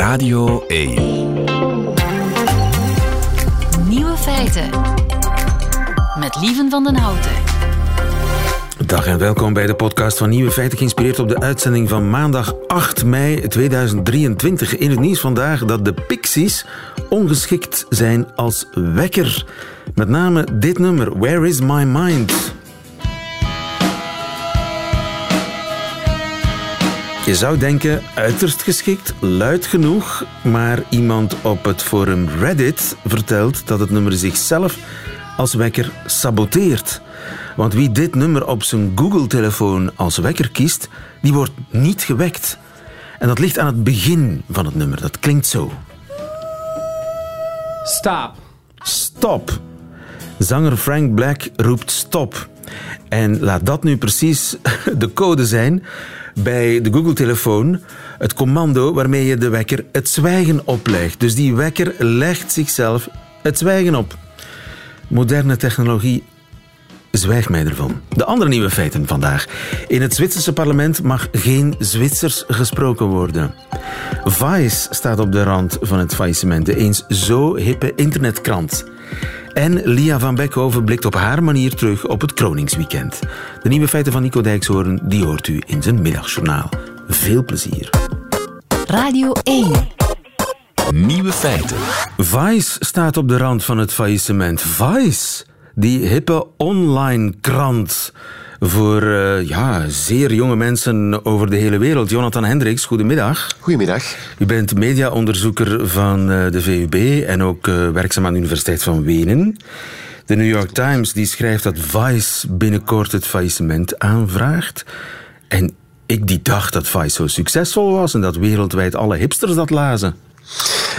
Radio 1. Nieuwe feiten. Met Lieven van den Houten. Dag en welkom bij de podcast van Nieuwe Feiten, geïnspireerd op de uitzending van maandag 8 mei 2023. In het nieuws vandaag dat de Pixies ongeschikt zijn als wekker. Met name dit nummer, Where is my mind? Je zou denken, uiterst geschikt, luid genoeg, maar iemand op het forum Reddit vertelt dat het nummer zichzelf als wekker saboteert. Want wie dit nummer op zijn Google-telefoon als wekker kiest, die wordt niet gewekt. En dat ligt aan het begin van het nummer. Dat klinkt zo. Stop. Stop. Zanger Frank Black roept stop. En laat dat nu precies de code zijn bij de Google-telefoon. Het commando waarmee je de wekker het zwijgen oplegt. Dus die wekker legt zichzelf het zwijgen op. Moderne technologie Zwijg mij ervan. De andere nieuwe feiten vandaag. In het Zwitserse parlement mag geen Zwitsers gesproken worden. Vice staat op de rand van het faillissement. De eens zo hippe internetkrant. En Lia van Beckhoven blikt op haar manier terug op het Kroningsweekend. De nieuwe feiten van Nico Dijkshoorn die hoort u in zijn middagjournaal. Veel plezier. Radio 1. Nieuwe feiten. Vice staat op de rand van het faillissement. Vice, die hippe online krant voor uh, ja, zeer jonge mensen over de hele wereld. Jonathan Hendricks, goedemiddag. Goedemiddag. U bent mediaonderzoeker van uh, de VUB en ook uh, werkzaam aan de Universiteit van Wenen. De New York Times die schrijft dat Vice binnenkort het faillissement aanvraagt. En ik die dacht dat Vice zo succesvol was en dat wereldwijd alle hipsters dat lazen.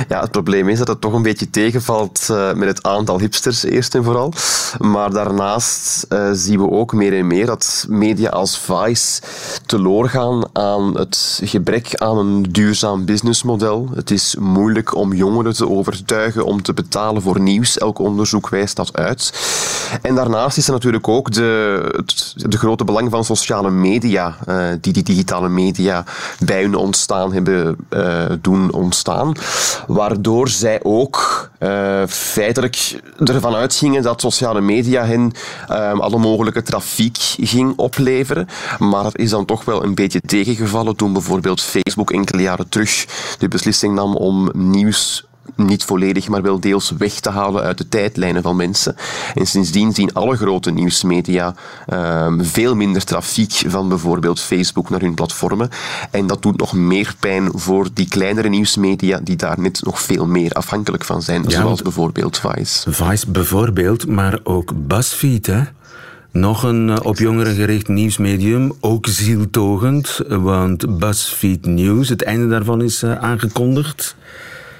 Ja, het probleem is dat het toch een beetje tegenvalt uh, met het aantal hipsters, eerst en vooral. Maar daarnaast uh, zien we ook meer en meer dat media als Vice teloor gaan aan het gebrek aan een duurzaam businessmodel. Het is moeilijk om jongeren te overtuigen om te betalen voor nieuws. Elk onderzoek wijst dat uit. En daarnaast is er natuurlijk ook de, het de grote belang van sociale media, uh, die die digitale media bij hun ontstaan hebben doen ontstaan waardoor zij ook uh, feitelijk ervan uitgingen dat sociale media hen uh, alle mogelijke trafiek ging opleveren. Maar dat is dan toch wel een beetje tegengevallen toen bijvoorbeeld Facebook enkele jaren terug de beslissing nam om nieuws niet volledig, maar wel deels weg te halen uit de tijdlijnen van mensen. En sindsdien zien alle grote nieuwsmedia um, veel minder trafiek van bijvoorbeeld Facebook naar hun platformen. En dat doet nog meer pijn voor die kleinere nieuwsmedia die daar net nog veel meer afhankelijk van zijn, ja, zoals bijvoorbeeld Vice. Vice bijvoorbeeld, maar ook BuzzFeed, hè? Nog een op jongeren gericht nieuwsmedium, ook zieltogend, want BuzzFeed News, het einde daarvan is aangekondigd.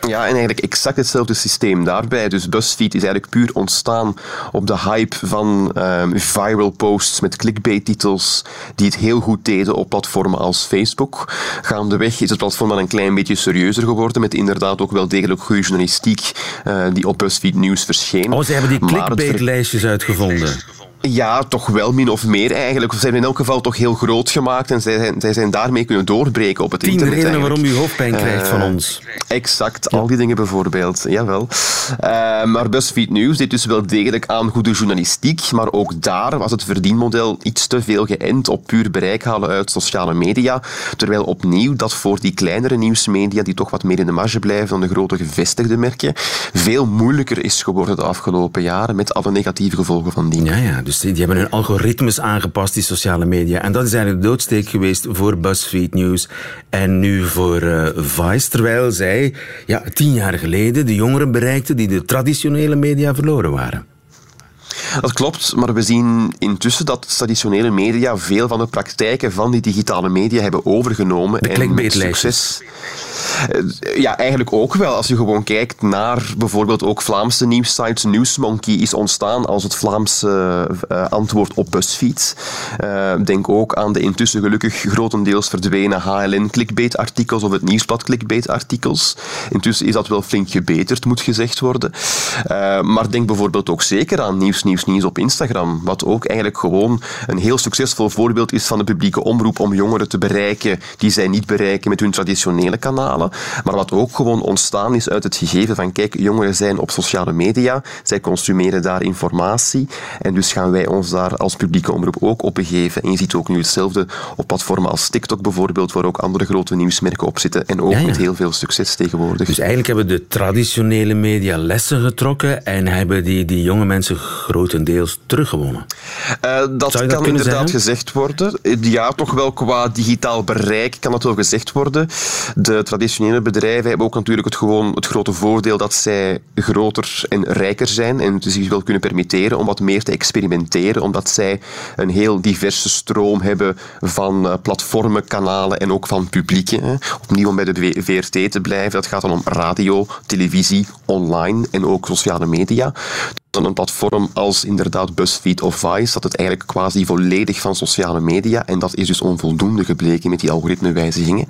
Ja, en eigenlijk exact hetzelfde systeem daarbij. Dus BuzzFeed is eigenlijk puur ontstaan op de hype van um, viral posts met clickbait-titels die het heel goed deden op platformen als Facebook. Gaandeweg is het platform dan een klein beetje serieuzer geworden met inderdaad ook wel degelijk goede journalistiek uh, die op BuzzFeed News verscheen. Oh, ze hebben die clickbait-lijstjes uitgevonden. Ja, toch wel min of meer eigenlijk. Ze hebben in elk geval toch heel groot gemaakt en zij zijn, zij zijn daarmee kunnen doorbreken op het Tien internet. Tien redenen waarom u hoofdpijn krijgt van ons. Exact, ja. al die dingen bijvoorbeeld. Jawel. Uh, maar BuzzFeed News deed dus wel degelijk aan goede journalistiek, maar ook daar was het verdienmodel iets te veel geënt op puur bereik halen uit sociale media. Terwijl opnieuw dat voor die kleinere nieuwsmedia, die toch wat meer in de marge blijven dan de grote gevestigde merken, veel moeilijker is geworden de afgelopen jaren met alle negatieve gevolgen van die. Ja, ja. Dus die hebben hun algoritmes aangepast, die sociale media. En dat is eigenlijk de doodsteek geweest voor BuzzFeed News en nu voor uh, Vice. Terwijl zij ja, tien jaar geleden de jongeren bereikten die de traditionele media verloren waren. Dat klopt, maar we zien intussen dat traditionele media veel van de praktijken van die digitale media hebben overgenomen. De en succes. Ja, eigenlijk ook wel. Als je gewoon kijkt naar bijvoorbeeld ook Vlaamse nieuwssites. Newsmonkey is ontstaan als het Vlaamse uh, antwoord op BuzzFeed. Uh, denk ook aan de intussen gelukkig grotendeels verdwenen HLN clickbait artikels of het Nieuwsblad clickbait artikels. Intussen is dat wel flink gebeterd, moet gezegd worden. Maar denk bijvoorbeeld ook zeker aan Nieuws Nieuws Nieuws op Instagram, wat ook eigenlijk gewoon een heel succesvol voorbeeld is van de publieke omroep om jongeren te bereiken die zij niet bereiken met hun traditionele kanalen. Maar wat ook gewoon ontstaan is uit het gegeven van, kijk, jongeren zijn op sociale media, zij consumeren daar informatie en dus gaan wij ons daar als publieke omroep ook op begeven. En je ziet ook nu hetzelfde op platformen als TikTok bijvoorbeeld, waar ook andere grote nieuwsmerken op zitten en ook met heel veel succes tegenwoordig. Dus eigenlijk hebben de traditionele media lessen getrokken en hebben die, die jonge mensen grotendeels teruggewonnen. Uh, dat kan inderdaad gezegd worden. Ja, toch wel qua digitaal bereik kan dat wel gezegd worden. De traditionele bedrijven hebben ook natuurlijk het, gewoon, het grote voordeel dat zij groter en rijker zijn en zich wel kunnen permitteren om wat meer te experimenteren, omdat zij een heel diverse stroom hebben van uh, platformen, kanalen en ook van publieken. Opnieuw om bij de VRT te blijven, dat gaat dan om radio, televisie, online en ook sociale media dan een platform als inderdaad BuzzFeed of Vice, dat het eigenlijk quasi volledig van sociale media, en dat is dus onvoldoende gebleken met die algoritmewijzigingen.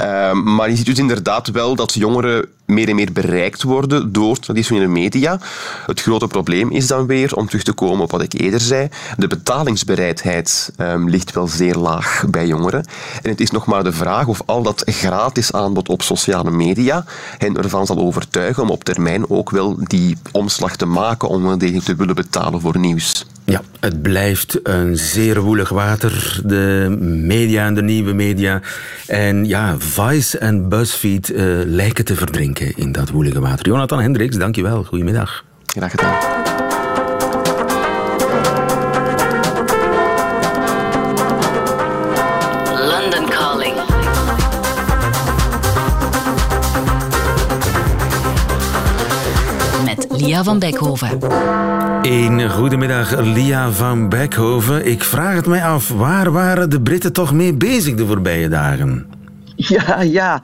Uh, maar je ziet dus inderdaad wel dat jongeren meer en meer bereikt worden door traditionele media. Het grote probleem is dan weer, om terug te komen op wat ik eerder zei, de betalingsbereidheid um, ligt wel zeer laag bij jongeren. En het is nog maar de vraag of al dat gratis aanbod op sociale media hen ervan zal overtuigen om op termijn ook wel die omslag te maken om wel degelijk te willen betalen voor nieuws. Ja, het blijft een zeer woelig water, de media en de nieuwe media. En ja, Vice en BuzzFeed uh, lijken te verdrinken in dat woelige water. Jonathan Hendricks, dankjewel. Goedemiddag. Graag gedaan. Lia van Beckhoven. Een goedemiddag, Lia van Beckhoven. Ik vraag het mij af, waar waren de Britten toch mee bezig de voorbije dagen? Ja, ja.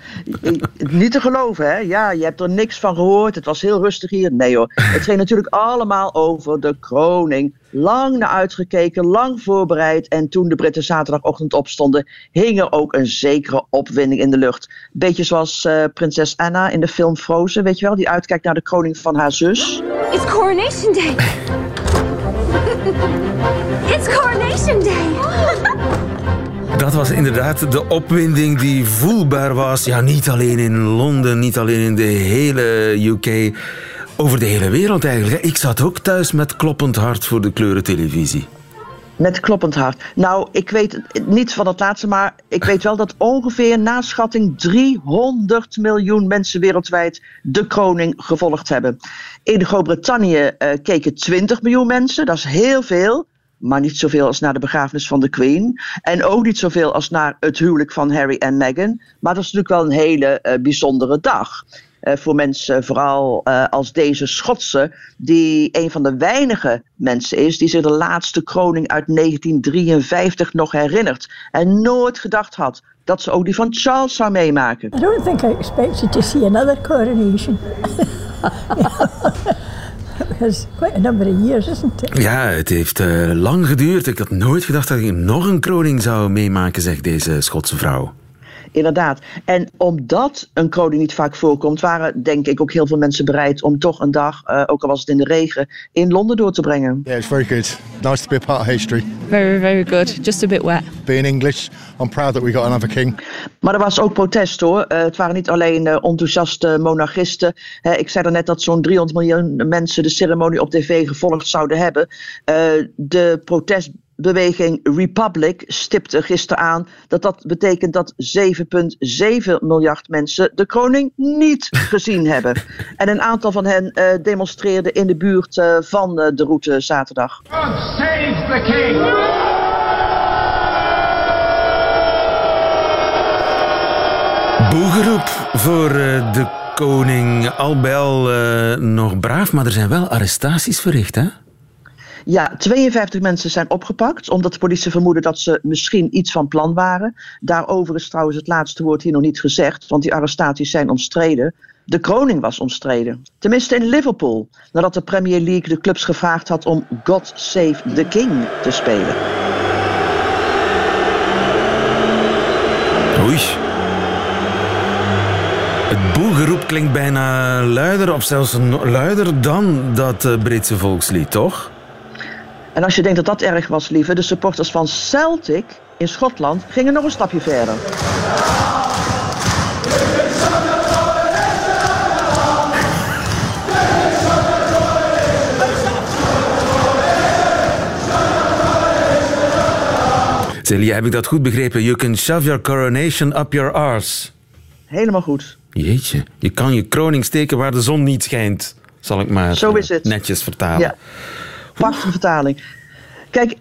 Niet te geloven, hè? Ja, je hebt er niks van gehoord. Het was heel rustig hier. Nee hoor. Het ging natuurlijk allemaal over de kroning. Lang naar uitgekeken, lang voorbereid. En toen de Britten zaterdagochtend opstonden, hing er ook een zekere opwinding in de lucht. Beetje zoals uh, prinses Anna in de film Frozen, weet je wel? Die uitkijkt naar de kroning van haar zus. It's Coronation Day! It's Coronation Day! Dat was inderdaad de opwinding die voelbaar was. Ja, niet alleen in Londen, niet alleen in de hele UK. Over de hele wereld eigenlijk. Ik zat ook thuis met kloppend hart voor de kleurentelevisie. Met kloppend hart. Nou, ik weet niet van het laatste, maar ik weet wel dat ongeveer na schatting 300 miljoen mensen wereldwijd de kroning gevolgd hebben. In Groot-Brittannië uh, keken 20 miljoen mensen, dat is heel veel maar niet zoveel als naar de begrafenis van de Queen. En ook niet zoveel als naar het huwelijk van Harry en Meghan. Maar dat is natuurlijk wel een hele uh, bijzondere dag. Uh, voor mensen, vooral uh, als deze Schotse, die een van de weinige mensen is die zich de laatste kroning uit 1953 nog herinnert. En nooit gedacht had dat ze ook die van Charles zou meemaken. I don't think I expected to see another coronation. it? Ja, het heeft uh, lang geduurd. Ik had nooit gedacht dat ik nog een kroning zou meemaken, zegt deze Schotse vrouw. Inderdaad. En omdat een kroning niet vaak voorkomt, waren denk ik ook heel veel mensen bereid om toch een dag, uh, ook al was het in de regen, in Londen door te brengen. Yeah, it's very good. Nice to be a part of history. Very, very good. Just a bit wet. Being English, I'm proud that we got another king. Maar er was ook protest hoor. Uh, het waren niet alleen uh, enthousiaste monarchisten. Uh, ik zei er net dat zo'n 300 miljoen mensen de ceremonie op tv gevolgd zouden hebben. de protest beweging Republic stipte gisteren aan dat dat betekent dat 7,7 miljard mensen de kroning niet gezien hebben. En een aantal van hen uh, demonstreerden in de buurt uh, van uh, de route zaterdag. God save the king! Boegeroep voor de koning. Al bij al nog braaf, maar er zijn wel arrestaties verricht, hè? Ja, 52 mensen zijn opgepakt, omdat de politie vermoedde dat ze misschien iets van plan waren. Daarover is trouwens het laatste woord hier nog niet gezegd, want die arrestaties zijn omstreden. De kroning was omstreden. Tenminste in Liverpool, nadat de Premier League de clubs gevraagd had om God Save the King te spelen. Oei. Het boegeroep klinkt bijna luider, of zelfs luider dan dat eh, Britse volkslied, toch? En als je denkt dat dat erg was, lieve, de supporters van Celtic in Schotland gingen nog een stapje verder. Celia, heb ik dat goed begrepen? You can shove your coronation up your arse. Helemaal goed. Jeetje, je kan je kroning steken waar de zon niet schijnt, zal ik maar netjes vertalen. Prachtige vertaling. Kijk,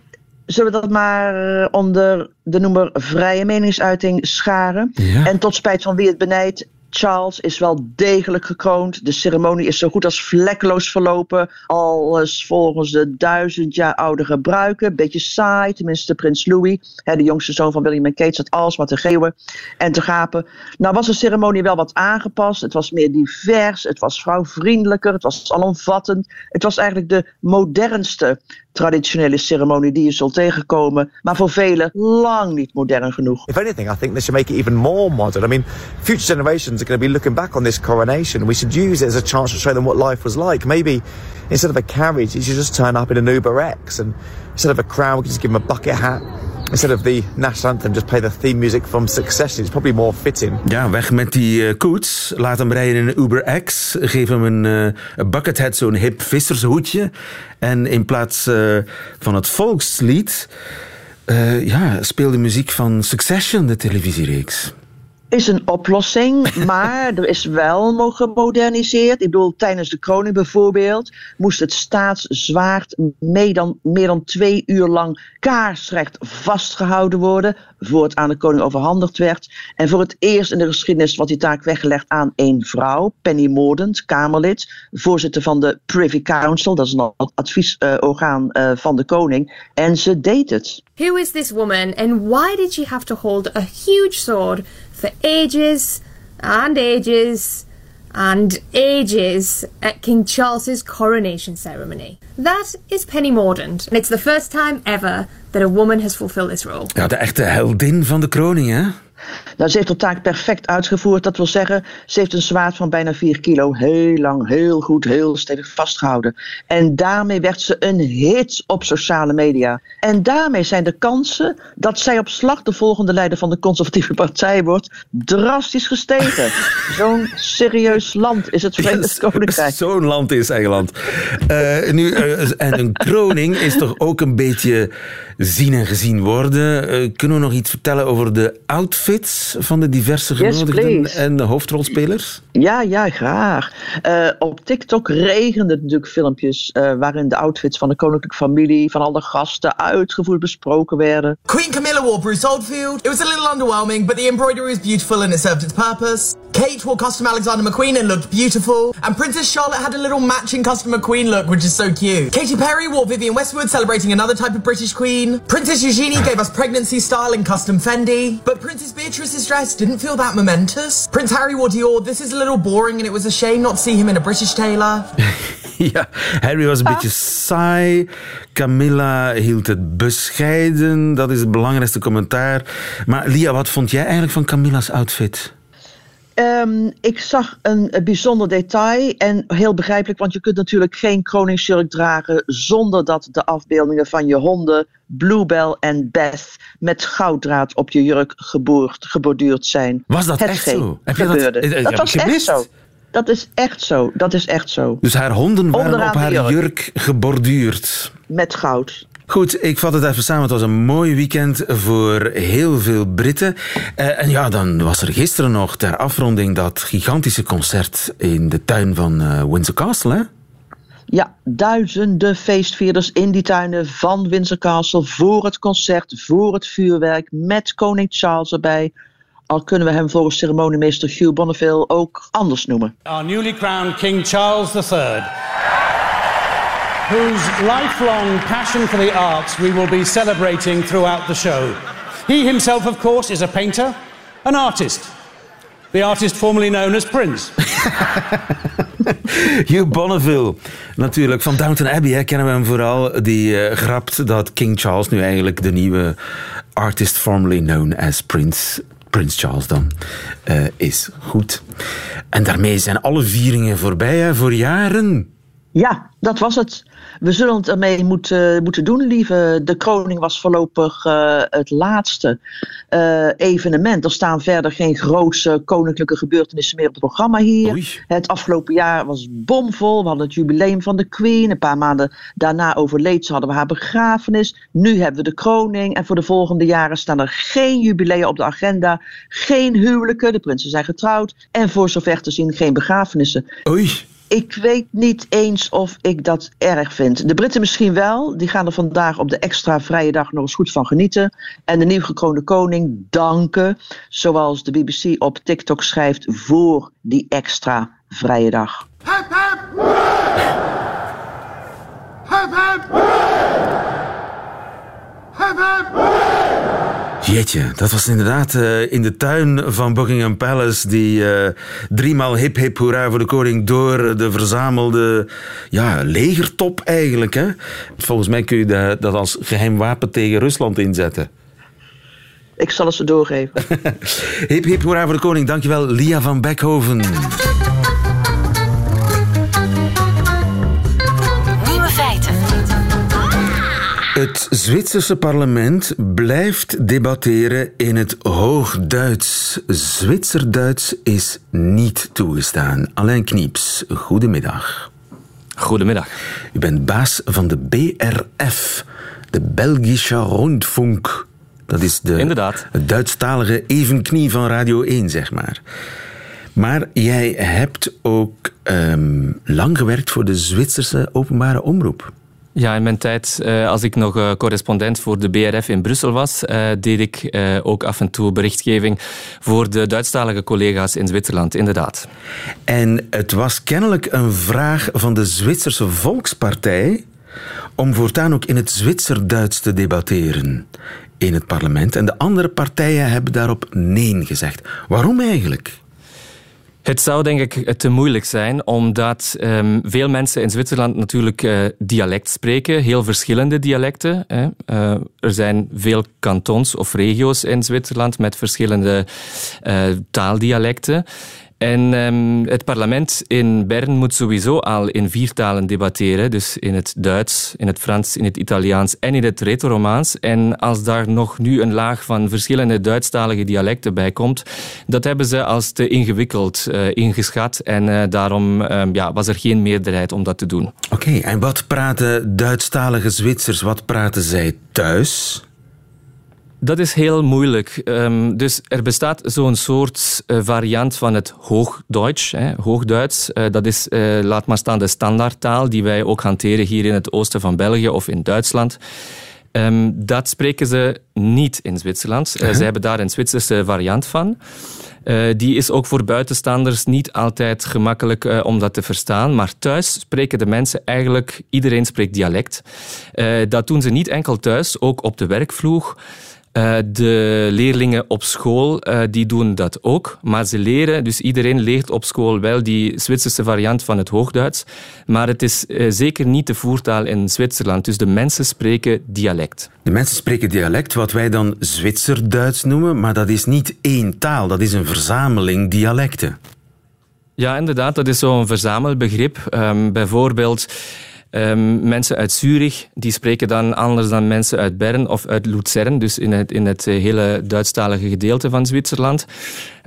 zullen we dat maar eh, onder de noemer vrije meningsuiting scharen? Ja. En tot spijt van wie het benijdt, Charles is wel degelijk gekroond. De ceremonie is zo goed als vlekkeloos verlopen. Alles volgens de duizend jaar oude gebruiken. Beetje saai, tenminste prins Louis. Hè, de jongste zoon van William en Kate zat alsmaar te geeuwen en te gapen. Nou was de ceremonie wel wat aangepast. Het was meer divers, het was vrouwvriendelijker, het was alomvattend. Het was eigenlijk de modernste traditionele ceremonie die je zult tegenkomen. Maar voor velen lang niet modern genoeg. If anything, I think they should make it even more modern. I mean, future generations are going to be looking back on this coronation. We should use it as a chance to show them what life was like. Maybe instead of a carriage, you should just turn up in an Uber X, and instead of a crown, we could just give them a bucket hat. Instead of the national anthem, just play the theme music from Succession. It's probably more fitting. Ja, weg met die eh, koets. Laat hem rijden in een Uber X. Geef hem een, eh, buckethead, zo'n hip vissershoedje. En in plaats eh, van het volkslied... ja, speel de muziek van Succession, de televisiereeks. Is een oplossing, maar er is wel nog gemoderniseerd. Ik bedoel, tijdens de kroning bijvoorbeeld moest het staatszwaard meer dan, meer dan twee uur lang kaarsrecht vastgehouden worden voor het aan de koning overhandigd werd. En voor het eerst in de geschiedenis wordt die taak weggelegd aan één vrouw, Penny Mordaunt, Kamerlid, voorzitter van de Privy Council, dat is een adviesorgaan eh, van de koning. En ze deed het. Who is this woman and why did she have to hold a huge sword for ages and ages and ages at King Charles's coronation ceremony? That is Penny Mordaunt, and it's the first time ever that a woman has fulfilled this role. Ja, de echte heldin van de kroning, hè? Nou, ze heeft haar taak perfect uitgevoerd. Dat wil zeggen, ze heeft een zwaard van bijna 4 kilo heel lang, heel goed, heel stevig vastgehouden. En daarmee werd ze een hit op sociale media. En daarmee zijn de kansen dat zij op slag de volgende leider van de conservatieve partij wordt, drastisch gestegen. Zo'n serieus land is het Verenigd Koninkrijk. Zo'n land is Engeland. Eh, nu, eh, en een kroning is toch ook een beetje zien en gezien worden. Eh, kunnen we nog iets vertellen over de outfits van de diverse genodigden en de hoofdrolspelers? Ja, ja, graag. Eh, op TikTok regende het natuurlijk filmpjes eh, waarin de outfits van de koninklijke familie, van alle gasten, uitgevoerd besproken werden. Queen Camilla wore Bruce Oldfield. It was a little underwhelming, but the embroidery was beautiful and it served its purpose. Kate wore custom Alexander McQueen and looked beautiful. And Princess Charlotte had a little matching custom McQueen look, which is so cute. Katy Perry wore Vivienne Westwood, celebrating another type of British queen. Princess Eugenie gave us pregnancy style in custom Fendi. But Princess Beatrice's dress didn't feel that momentous. Prince Harry wore Dior. This is a little boring, and it was a shame not to see him in a British tailor. Ja, Harry was een ah. beetje saai. Camilla hield het bescheiden. Dat is het belangrijkste commentaar. Maar Lia, wat vond jij eigenlijk van Camilla's outfit? Ehm, ik zag een, een bijzonder detail en heel begrijpelijk, want je kunt natuurlijk geen koningsjurk dragen zonder dat de afbeeldingen van je honden Bluebell en Beth met gouddraad op je jurk geborduurd zijn. Was dat echt zo? Heb je dat- gebeurde. eh, eh, dat was ik echt gemist? zo. Dat is echt zo. Dat is echt zo. Dus haar honden waren Onderaan op haar jurk. jurk geborduurd. Met goud. Goed, ik vat het even samen. Het was een mooi weekend voor heel veel Britten. Eh, en ja, dan was er gisteren nog ter afronding dat gigantische concert in de tuin van eh, Windsor Castle, hè? Ja, duizenden feestvierders in die tuinen van Windsor Castle voor het concert, voor het vuurwerk, met koning Charles erbij. Al kunnen we hem volgens ceremoniemeester Hugh Bonneville ook anders noemen. Our newly crowned King Charles III, whose lifelong passion for the arts we will be celebrating throughout the show. He himself, of course, is a painter, an artist. The artist formerly known as Prince. Hugh Bonneville, natuurlijk. Van Downton Abbey kennen we hem vooral. Die eh, grapt dat King Charles nu eigenlijk de nieuwe artist formerly known as Prince, Prince Charles dan, eh, is. Goed. En daarmee zijn alle vieringen voorbij hè, voor jaren. Ja, dat was het. We zullen het ermee moeten, moeten doen, lieve. De kroning was voorlopig uh, het laatste uh, evenement. Er staan verder geen grootse koninklijke gebeurtenissen meer op het programma hier. Oei. Het afgelopen jaar was bomvol. We hadden het jubileum van de Queen. Een paar maanden daarna overleed ze, hadden we haar begrafenis. Nu hebben we de kroning. En voor de volgende jaren staan er geen jubilea op de agenda. Geen huwelijken. De prinsen zijn getrouwd. En voor zover te zien geen begrafenissen. Oei. Ik weet niet eens of ik dat erg vind. De Britten misschien wel. Die gaan er vandaag op de extra vrije dag nog eens goed van genieten. En de nieuw gekroonde koning danken. Zoals de BBC op TikTok schrijft voor die extra vrije dag. Hep! Hep, hep! Jeetje, dat was inderdaad uh, in de tuin van Buckingham Palace die uh, driemaal hip hip hoera voor de koning door de verzamelde ja, legertop eigenlijk. Hè? Volgens mij kun je dat, dat als geheim wapen tegen Rusland inzetten. Ik zal het ze doorgeven. hip hip hoera voor de koning. Dankjewel Lia van Beckhoven. Het Zwitserse parlement blijft debatteren in het Hoogduits. Zwitserduits is niet toegestaan. Alain Knieps, goedemiddag. Goedemiddag. U bent baas van de BRF, de Belgische Rundfunk. Dat is de, Inderdaad. het Duitsstalige evenknie van Radio 1, zeg maar. Maar jij hebt ook um, lang gewerkt voor de Zwitserse openbare omroep. Ja, in mijn tijd, uh, als ik nog uh, correspondent voor de BRF in Brussel was, uh, deed ik ook af en toe berichtgeving voor de Duitsstalige collega's in Zwitserland, inderdaad. En het was kennelijk een vraag van de Zwitserse Volkspartij om voortaan ook in het Zwitserduits te debatteren in het parlement. En de andere partijen hebben daarop nee gezegd. Waarom eigenlijk? Het zou denk ik te moeilijk zijn, omdat um, veel mensen in Zwitserland natuurlijk uh, dialect spreken, heel verschillende dialecten. Hè. Uh, er zijn veel kantons of regio's in Zwitserland met verschillende uh, taaldialecten. En um, het parlement in Bern moet sowieso al in vier talen debatteren. Dus in het Duits, in het Frans, in het Italiaans en in het Retoromaans. En als daar nog nu een laag van verschillende Duitsstalige dialecten bij komt, dat hebben ze als te ingewikkeld uh, ingeschat. En uh, daarom um, ja, was er geen meerderheid om dat te doen. Oké, en wat praten Duitsstalige Zwitsers, wat praten zij thuis? Dat is heel moeilijk. Um, dus er bestaat zo'n soort uh, variant van het Hoogduits. Hè, Hoogduits. Uh, dat is, uh, laat maar staan, de standaardtaal die wij ook hanteren hier in het oosten van België of in Duitsland. Um, dat spreken ze niet in Zwitserland. -huh. Ze hebben daar een Zwitserse variant van. Die is ook voor buitenstaanders niet altijd gemakkelijk om dat te verstaan. Maar thuis spreken de mensen eigenlijk, iedereen spreekt dialect. Dat doen ze niet enkel thuis, ook op de werkvloer. Uh, de leerlingen op school uh, die doen dat ook, maar ze leren, dus iedereen leert op school wel die Zwitserse variant van het Hoogduits, maar het is uh, zeker niet de voertaal in Zwitserland, dus de mensen spreken dialect. De mensen spreken dialect, wat wij dan Zwitserduits noemen, maar dat is niet één taal, dat is een verzameling dialecten. Ja, inderdaad, dat is zo'n verzamelbegrip. Um, bijvoorbeeld Um, mensen uit Zurich die spreken dan anders dan mensen uit Bern of uit Luzern, dus in het, in het hele Duitsstalige gedeelte van Zwitserland.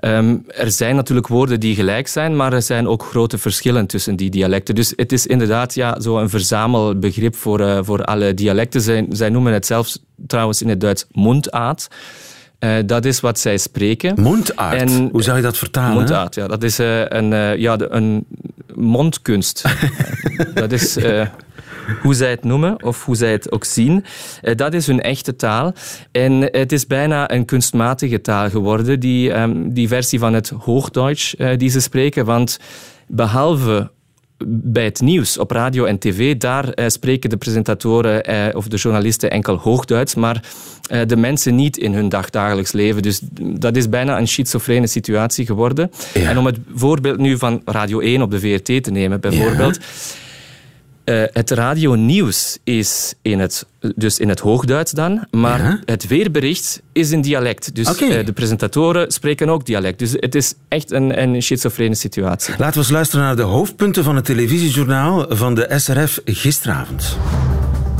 Um, er zijn natuurlijk woorden die gelijk zijn, maar er zijn ook grote verschillen tussen die dialecten. Dus het is inderdaad ja, zo een verzamelbegrip voor, uh, voor alle dialecten. Zij noemen het zelfs trouwens in het Duits mondaat. Uh, dat is wat zij spreken. Mondaard? En, Hoe zou je dat vertalen? Mondaard, ja. Dat is uh, een, uh, ja, de, een mondkunst. dat is hoe zij het noemen of hoe zij het ook zien. dat is hun echte taal. En het is bijna een kunstmatige taal geworden, die, um, die versie van het Hoogduits die ze spreken. Want behalve bij het nieuws op radio en tv, daar uh, spreken de presentatoren uh, of de journalisten enkel Hoogduits, maar uh, de mensen niet in hun dagdagelijks leven. Dus dat is bijna een schizofrene situatie geworden. Ja. En om het voorbeeld nu van Radio 1 op de VRT te nemen, bijvoorbeeld. Ja. Uh, het radionieuws is in het, dus in het Hoogduits dan, maar Ja. het weerbericht is in dialect. Dus eh, de presentatoren spreken ook dialect. Dus het is echt een, een schizofrene situatie. Laten we eens luisteren naar de hoofdpunten van het televisiejournaal van de SRF gisteravond.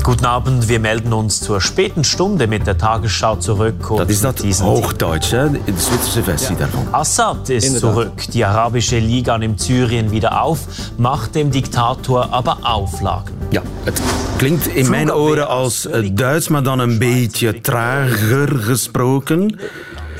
Guten Abend, wir melden uns zur späten Stunde mit der Tagesschau zurück. Und Dat is dat mit diesen Hoogduits, hè? de Zwitserse versie daarvan. Assad ist zurück. Die arabische Liga nimmt Syrien wieder auf, macht dem Diktator aber Auflagen. Ja, het klinkt in mijn oren als eh, Duits, maar dan een beetje trager gesproken.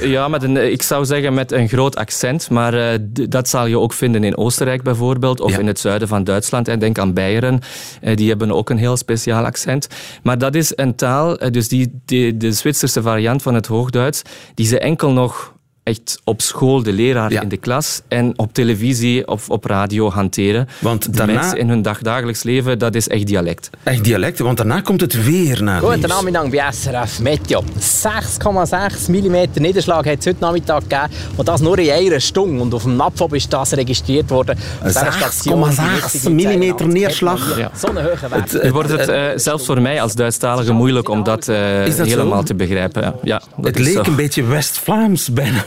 Ja, met een, ik zou zeggen met een groot accent, maar eh, dat zal je ook vinden in Oostenrijk bijvoorbeeld, of in het zuiden van Duitsland. En denk aan Beieren, eh, die hebben ook een heel speciaal accent. Maar dat is een taal, eh, dus die, die, de Zwitserse variant van het Hoogduits, die ze enkel nog echt op school, de leraar in de klas, en op televisie of op radio hanteren. Want de daarna- mensen in hun dagdagelijks leven, dat is echt dialect. Echt dialect, want daarna komt het weer naar het nieuws. Nachmittag bei SRF Meteo. 6,6 mm Niederschlag hat es heute Nachmittag gegeben. Und das nur in einer Stunde. Und auf dem NAPFOB ist das registriert worden. Auf dieser Station, die 6,6 jetzige millimeter Zeit neerslag. Ja. Zo'n hoge Wert. Nu wordt het eh, zelfs voor mij als Duitsstalige moeilijk om dat, eh, zo? helemaal te begrijpen. Ja, dat Het leek zo. een beetje West-Vlaams bijna.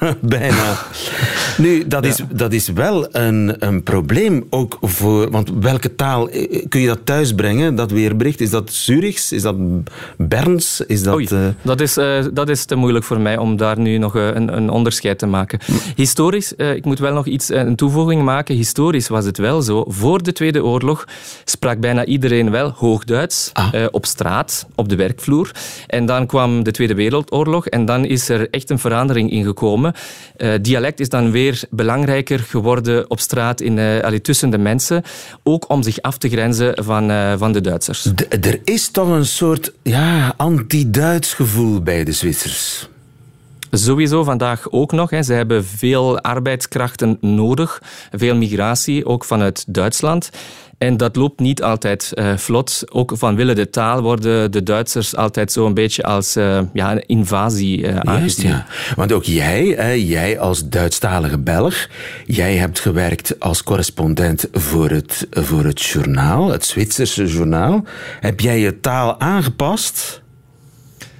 bijna. Nu, dat is, dat is wel een, een probleem ook voor... Want welke taal eh, kun je dat thuisbrengen, dat weerbericht? Is dat Zurichs? Is dat Berns? Is dat... Oei, eh, dat, is, eh, dat is te moeilijk voor mij om daar nu nog eh, een, een onderscheid te maken. Historisch, eh, ik moet wel nog iets, eh, een toevoeging maken. Historisch was het wel zo. Voor de Tweede Oorlog sprak bijna iedereen wel Hoogduits eh, op straat, op de werkvloer. En dan kwam de Tweede Wereldoorlog en dan is er echt een verandering ingekomen. Eh, dialect is dan weer belangrijker geworden op straat in, allee, tussen de mensen. Ook om zich af te grenzen van, eh, van de Duitsers. er is toch een soort ja, anti-Duits gevoel bij de Zwitsers. Sowieso vandaag ook nog. Hè. Ze hebben veel arbeidskrachten nodig, veel migratie, ook vanuit Duitsland. En dat loopt niet altijd eh, vlot. Ook vanwille de taal worden de Duitsers altijd zo een beetje als eh, ja, een invasie aangezien. ja. Want ook jij, hè, jij als Duitsstalige Belg, jij hebt gewerkt als correspondent voor het, voor het journaal, het Zwitserse journaal. Heb jij je taal aangepast?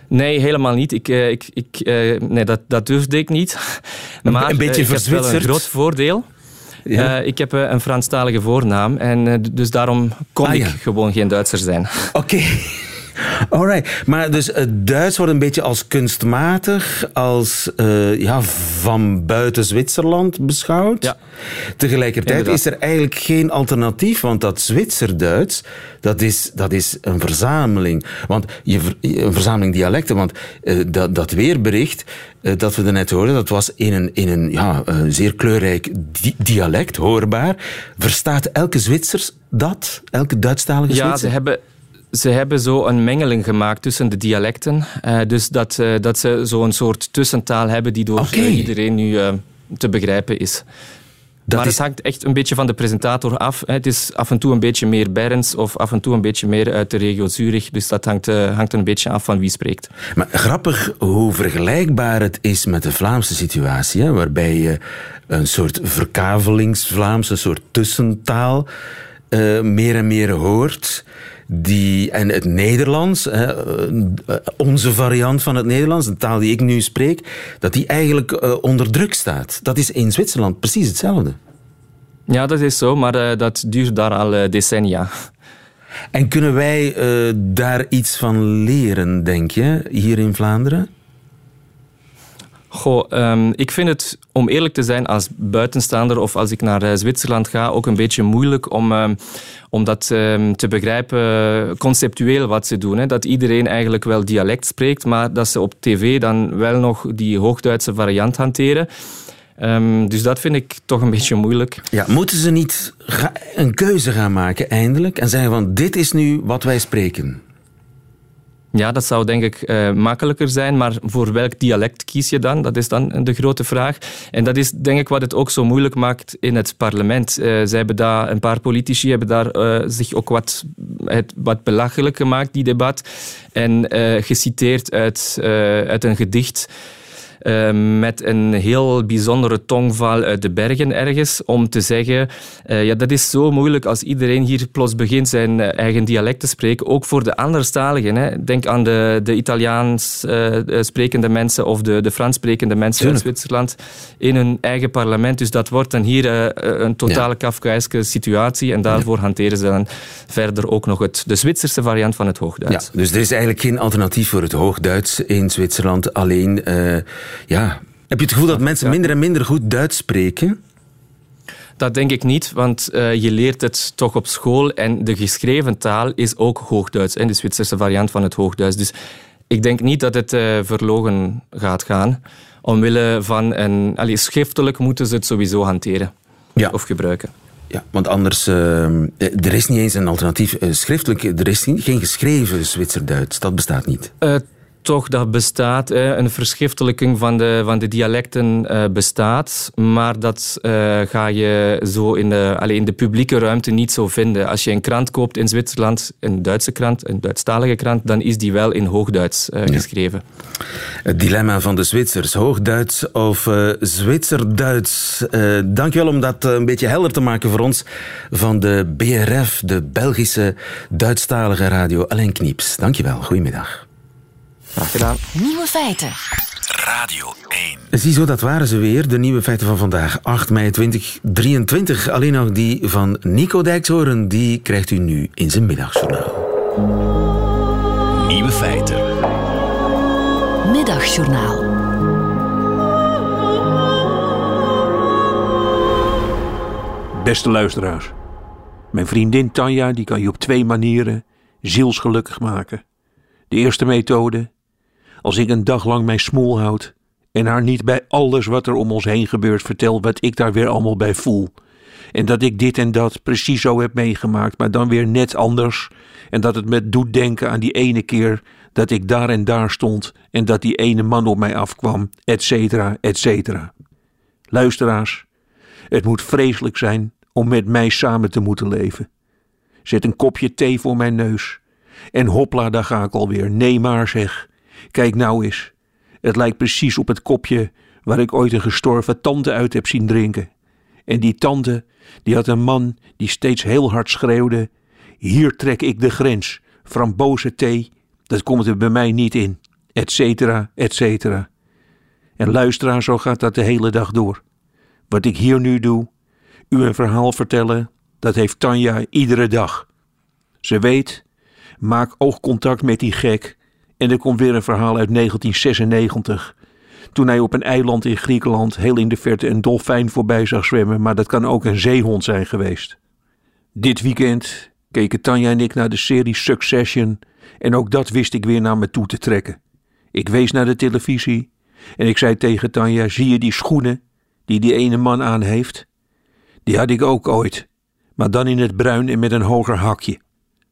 Nee, helemaal niet. Ik, ik, ik, nee, dat, dat durfde ik niet. Maar een beetje wel een verzwitserd? groot voordeel. Ja. Eh, ik heb eh, een Franstalige voornaam en eh, dus daarom kon Ah, ik gewoon geen Duitser zijn. Oké. Alright, maar dus het Duits wordt een beetje als kunstmatig, als eh, ja, van buiten Zwitserland beschouwd. Ja. Tegelijkertijd Inderdaad. is er eigenlijk geen alternatief, want dat Zwitser-Duits, dat is, dat is een verzameling. Want je, een verzameling dialecten, want eh, dat, dat weerbericht eh, dat we net hoorden, dat was in een, in een ja, eh, zeer kleurrijk di- dialect, hoorbaar. Verstaat elke Zwitser dat? Elke Duitsstalige Ja, Zwitser? ze hebben, ze hebben zo een mengeling gemaakt tussen de dialecten. Eh, dus dat, eh, dat ze zo'n soort tussentaal hebben die door eh, iedereen nu te begrijpen is. maar het hangt echt een beetje van de presentator af. hè. Het is af en toe een beetje meer Berns of af en toe een beetje meer uit de regio Zurich. Dus dat hangt, hangt een beetje af van wie spreekt. Maar grappig hoe vergelijkbaar het is met de Vlaamse situatie, hè, waarbij je een soort verkavelings-Vlaams, een soort tussentaal, meer en meer hoort. Die, en het Nederlands, hè, eh, onze variant van het Nederlands, de taal die ik nu spreek, dat die eigenlijk eh, onder druk staat. Dat is in Zwitserland precies hetzelfde. Ja, dat is zo, maar eh, dat duurt daar al eh, decennia. En kunnen wij eh, daar iets van leren, denk je, hier in Vlaanderen? Goh, ehm, ik vind het, om eerlijk te zijn, als buitenstaander of als ik naar eh, Zwitserland ga, ook een beetje moeilijk om, ehm, om dat ehm, te begrijpen, conceptueel wat ze doen. Hè. Dat iedereen eigenlijk wel dialect spreekt, maar dat ze op tv dan wel nog die Hoogduitse variant hanteren. Dus dat vind ik toch een beetje moeilijk. Ja, moeten ze niet een keuze gaan maken eindelijk en zeggen van dit is nu wat wij spreken? Ja, dat zou denk ik eh, makkelijker zijn, maar voor welk dialect kies je dan? Dat is dan de grote vraag. En dat is denk ik wat het ook zo moeilijk maakt in het parlement. Eh zij hebben daar, een paar politici hebben daar eh, zich ook wat, het, wat belachelijk gemaakt, die debat. En geciteerd uit, uit een gedicht eh, met een heel bijzondere tongval uit de bergen ergens om te zeggen, uh, ja, dat is zo moeilijk als iedereen hier plots begint zijn eigen dialect te spreken, ook voor de anderstaligen. Hè. Denk aan de, de Italiaans sprekende mensen of de, de Frans sprekende mensen Tuurlijk. uit Zwitserland in hun eigen parlement. Dus dat wordt dan hier een totale ja. Kafkaïske situatie en daarvoor hanteren ze dan verder ook nog het, de Zwitserse variant van het Hoogduits. Ja, dus er is eigenlijk geen alternatief voor het Hoogduits in Zwitserland. Alleen, uh, ja, heb je het gevoel dat mensen minder en minder goed Duits spreken? Dat denk ik niet, want uh, je leert het toch op school en de geschreven taal is ook Hoogduits, en de Zwitserse variant van het Hoogduits. Dus ik denk niet dat het uh, verlogen gaat gaan. Omwille van een... Allee, schriftelijk moeten ze het sowieso hanteren ja. of gebruiken. Ja, want anders, uh, er is niet eens een alternatief schriftelijk. Er is geen geschreven Zwitserduits. Dat bestaat niet. Toch, dat bestaat. Een verschriftelijking van de, van de dialecten bestaat. Maar dat ga je zo in de, alleen in de publieke ruimte niet zo vinden. Als je een krant koopt in Zwitserland, een Duitse krant, een Duitsstalige krant, dan is die wel in Hoogduits ja. geschreven. Het dilemma van de Zwitsers. Hoogduits of Zwitserduits. Dankjewel om dat een beetje helder te maken voor ons. Van de BRF, de Belgische Duitsstalige radio. Alain Knieps, dankjewel. Goedemiddag. Graag gedaan. Nieuwe feiten. Radio 1. Ziezo, dat waren ze weer. De nieuwe feiten van vandaag, 8 mei 2023. Alleen nog die van Nico Dijkshoorn. Die krijgt u nu in zijn middagjournaal. Nieuwe feiten. Middagjournaal. Beste luisteraars. Mijn vriendin Tanja die kan je op twee manieren zielsgelukkig maken. De eerste methode. Als ik een dag lang mijn smoel houd en haar niet bij alles wat er om ons heen gebeurt vertel wat ik daar weer allemaal bij voel. En dat ik dit en dat precies zo heb meegemaakt, maar dan weer net anders. En dat het me doet denken aan die ene keer dat ik daar en daar stond en dat die ene man op mij afkwam, et cetera, et cetera. Luisteraars, het moet vreselijk zijn om met mij samen te moeten leven. Zet een kopje thee voor mijn neus. En hopla, daar ga ik alweer. Nee maar zeg. Kijk nou eens. Het lijkt precies op het kopje waar ik ooit een gestorven tante uit heb zien drinken. En die tante, die had een man die steeds heel hard schreeuwde: Hier trek ik de grens. Frambozen thee, dat komt er bij mij niet in. Etcetera, etcetera. En luisteraar, zo gaat dat de hele dag door. Wat ik hier nu doe, u een verhaal vertellen, dat heeft Tanja iedere dag. Ze weet, maak oogcontact met die gek en er komt weer een verhaal uit 1996. Toen hij op een eiland in Griekenland heel in de verte een dolfijn voorbij zag zwemmen, maar dat kan ook een zeehond zijn geweest. Dit weekend keken Tanja en ik naar de serie Succession en ook dat wist ik weer naar me toe te trekken. Ik wees naar de televisie en ik zei tegen Tanja: Zie je die schoenen die die ene man aan heeft? Die had ik ook ooit, maar dan in het bruin en met een hoger hakje.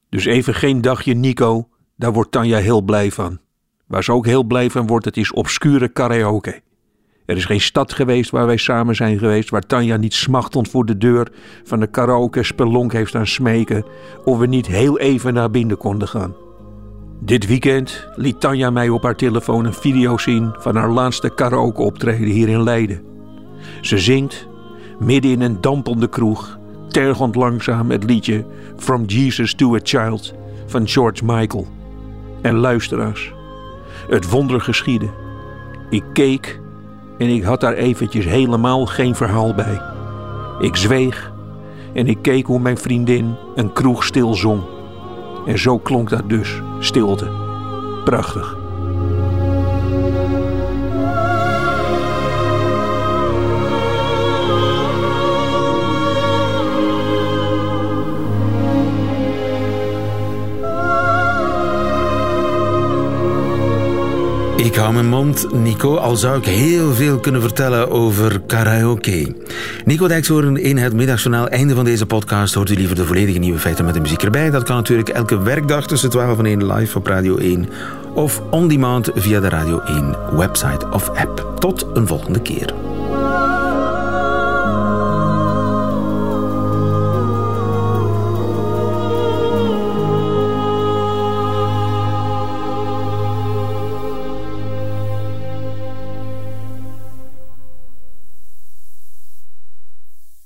Dus even geen dagje Nico, daar wordt Tanja heel blij van. Waar ze ook heel blij van wordt, het is obscure karaoke. Er is geen stad geweest waar wij samen zijn geweest, waar Tanja niet smachtend voor de deur van de karaoke spelonk heeft aan smeken, of we niet heel even naar binnen konden gaan. Dit weekend liet Tanja mij op haar telefoon een video zien van haar laatste karaoke optreden hier in Leiden. Ze zingt, midden in een dampende kroeg, tergend langzaam het liedje From Jesus to a Child van George Michael. En luisteraars, het wonder geschiedde. Ik keek en ik had daar eventjes helemaal geen verhaal bij. Ik zweeg en ik keek hoe mijn vriendin een kroeg stil zong. En zo klonk dat dus, stilte. Prachtig. Ik hou mijn mond, Nico, al zou ik heel veel kunnen vertellen over karaoke. Nico Dijkshoorn in het middagjournaal. Einde van deze podcast. Hoort u liever de volledige nieuwe feiten met de muziek erbij? Dat kan natuurlijk elke werkdag tussen 12 en 1 live op Radio 1. Of on demand via de Radio 1 website of app. Tot een volgende keer.